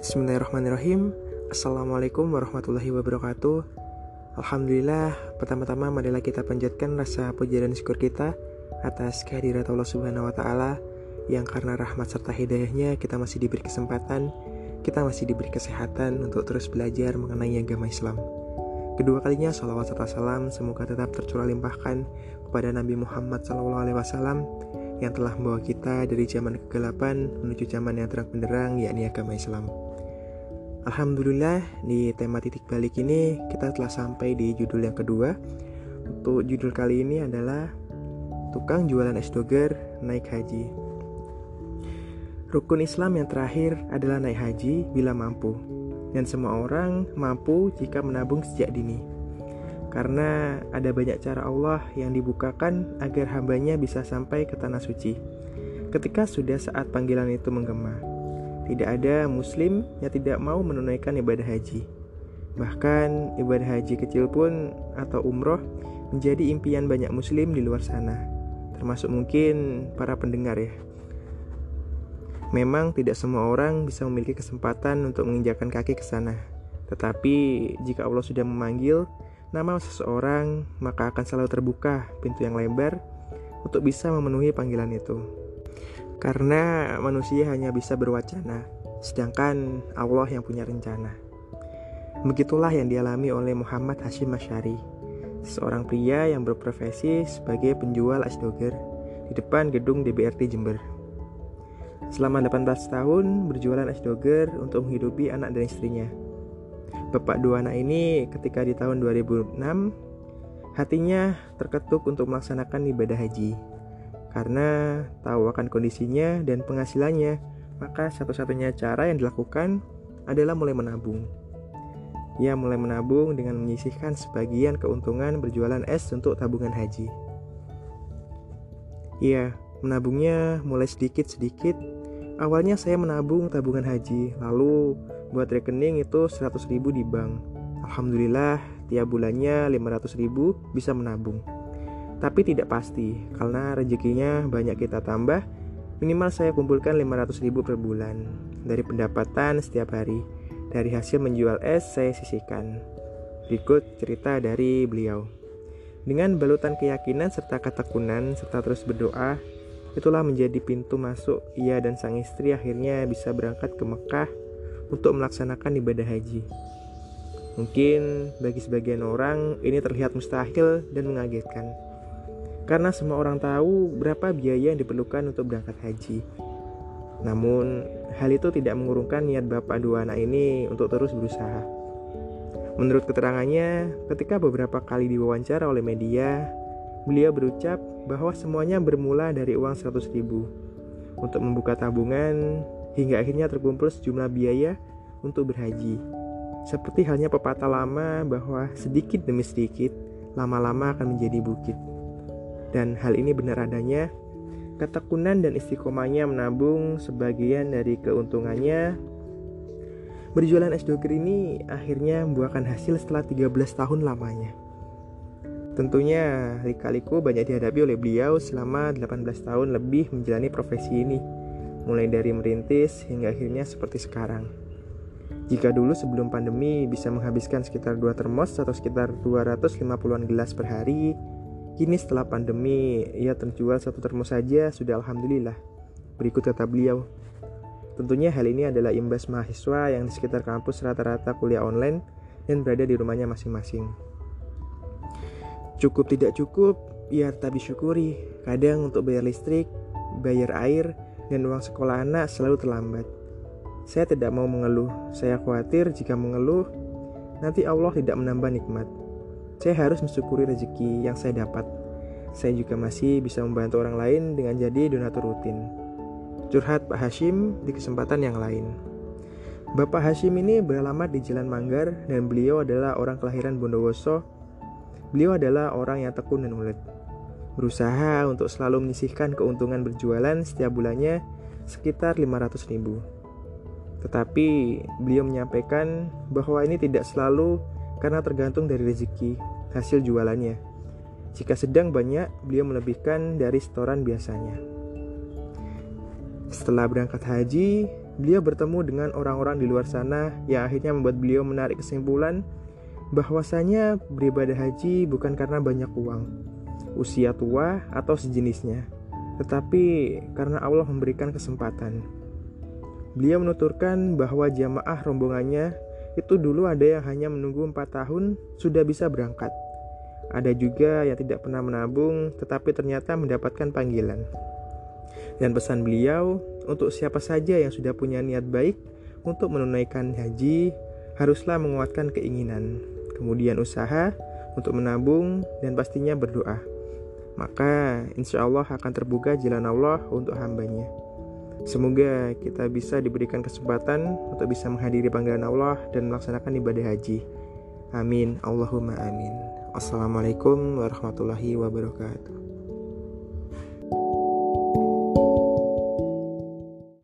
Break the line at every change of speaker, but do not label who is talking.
Bismillahirrahmanirrahim. Assalamualaikum warahmatullahi wabarakatuh. Alhamdulillah Pertama-tama marilah kita panjatkan rasa puja dan syukur kita Atas kehadirat Allah subhanahu wa ta'ala Yang karena rahmat serta hidayahnya Kita masih diberi kesempatan Kita masih diberi kesehatan Untuk terus belajar mengenai agama Islam. Kedua kalinya salawat serta salam Semoga tetap tercurah limpahkan Kepada Nabi Muhammad SAW yang telah membawa kita dari zaman kegelapan menuju zaman yang terang benderang yakni agama Islam. Alhamdulillah di tema titik balik ini kita telah sampai di judul yang kedua. Untuk judul kali ini adalah Tukang jualan es doger naik haji. Rukun Islam yang terakhir adalah naik haji bila mampu. Dan semua orang mampu jika menabung sejak dini karena ada banyak cara Allah yang dibukakan agar hambanya bisa sampai ke tanah suci. Ketika sudah saat panggilan itu menggema, tidak ada muslim yang tidak mau menunaikan ibadah haji. Bahkan ibadah haji kecil pun atau umroh menjadi impian banyak muslim di luar sana, termasuk mungkin para pendengar ya. Memang tidak semua orang bisa memiliki kesempatan untuk menginjakan kaki ke sana. Tetapi jika Allah sudah memanggil, nama seseorang, maka akan selalu terbuka pintu yang lebar untuk bisa memenuhi panggilan itu. Karena manusia hanya bisa berwacana, sedangkan Allah yang punya rencana. Begitulah yang dialami oleh Muhammad Hashim Masyari, seorang pria yang berprofesi sebagai penjual es doger di depan gedung DBRT Jember. Selama 18 tahun berjualan es doger untuk menghidupi anak dan istrinya. Bapak dua anak ini ketika di tahun 2006 hatinya terketuk untuk melaksanakan ibadah haji. Karena tahu akan kondisinya dan penghasilannya, maka satu-satunya cara yang dilakukan adalah mulai menabung. Ia mulai menabung dengan menyisihkan sebagian keuntungan berjualan es untuk tabungan haji. Ia menabungnya mulai sedikit-sedikit. Awalnya saya menabung tabungan haji, lalu buat rekening itu 100 ribu di bank. Alhamdulillah tiap bulannya 500 ribu bisa menabung. Tapi tidak pasti karena rezekinya banyak kita tambah. Minimal saya kumpulkan 500 ribu per bulan dari pendapatan setiap hari. Dari hasil menjual es saya sisihkan. Berikut cerita dari beliau. Dengan balutan keyakinan serta ketekunan serta terus berdoa, itulah menjadi pintu masuk ia dan sang istri akhirnya bisa berangkat ke Mekah untuk melaksanakan ibadah haji. Mungkin bagi sebagian orang ini terlihat mustahil dan mengagetkan. Karena semua orang tahu berapa biaya yang diperlukan untuk berangkat haji. Namun, hal itu tidak mengurungkan niat bapak dua anak ini untuk terus berusaha. Menurut keterangannya, ketika beberapa kali diwawancara oleh media, beliau berucap bahwa semuanya bermula dari uang 100 ribu. Untuk membuka tabungan, hingga akhirnya terkumpul sejumlah biaya untuk berhaji. Seperti halnya pepatah lama bahwa sedikit demi sedikit, lama-lama akan menjadi bukit. Dan hal ini benar adanya, ketekunan dan istiqomahnya menabung sebagian dari keuntungannya. Berjualan es doger ini akhirnya membuahkan hasil setelah 13 tahun lamanya. Tentunya lika-liku banyak dihadapi oleh beliau selama 18 tahun lebih menjalani profesi ini mulai dari merintis hingga akhirnya seperti sekarang. Jika dulu sebelum pandemi bisa menghabiskan sekitar 2 termos atau sekitar 250-an gelas per hari, kini setelah pandemi ia terjual satu termos saja sudah alhamdulillah. Berikut kata beliau. Tentunya hal ini adalah imbas mahasiswa yang di sekitar kampus rata-rata kuliah online dan berada di rumahnya masing-masing. Cukup tidak cukup, ya tapi syukuri. Kadang untuk bayar listrik, bayar air, dan uang sekolah anak selalu terlambat. Saya tidak mau mengeluh. Saya khawatir jika mengeluh, nanti Allah tidak menambah nikmat. Saya harus mensyukuri rezeki yang saya dapat. Saya juga masih bisa membantu orang lain dengan jadi donatur rutin. Curhat Pak Hashim di kesempatan yang lain. Bapak Hashim ini beralamat di Jalan Manggar dan beliau adalah orang kelahiran Bondowoso. Beliau adalah orang yang tekun dan ulet berusaha untuk selalu menyisihkan keuntungan berjualan setiap bulannya sekitar 500 ribu. Tetapi beliau menyampaikan bahwa ini tidak selalu karena tergantung dari rezeki hasil jualannya. Jika sedang banyak, beliau melebihkan dari setoran biasanya. Setelah berangkat haji, beliau bertemu dengan orang-orang di luar sana yang akhirnya membuat beliau menarik kesimpulan bahwasanya beribadah haji bukan karena banyak uang, usia tua, atau sejenisnya, tetapi karena Allah memberikan kesempatan. Beliau menuturkan bahwa jamaah rombongannya itu dulu ada yang hanya menunggu empat tahun sudah bisa berangkat. Ada juga yang tidak pernah menabung tetapi ternyata mendapatkan panggilan. Dan pesan beliau untuk siapa saja yang sudah punya niat baik untuk menunaikan haji haruslah menguatkan keinginan kemudian usaha untuk menabung, dan pastinya berdoa. Maka insya Allah akan terbuka jalan Allah untuk hambanya. Semoga kita bisa diberikan kesempatan untuk bisa menghadiri panggilan Allah dan melaksanakan ibadah haji. Amin. Allahumma amin. Assalamualaikum warahmatullahi wabarakatuh.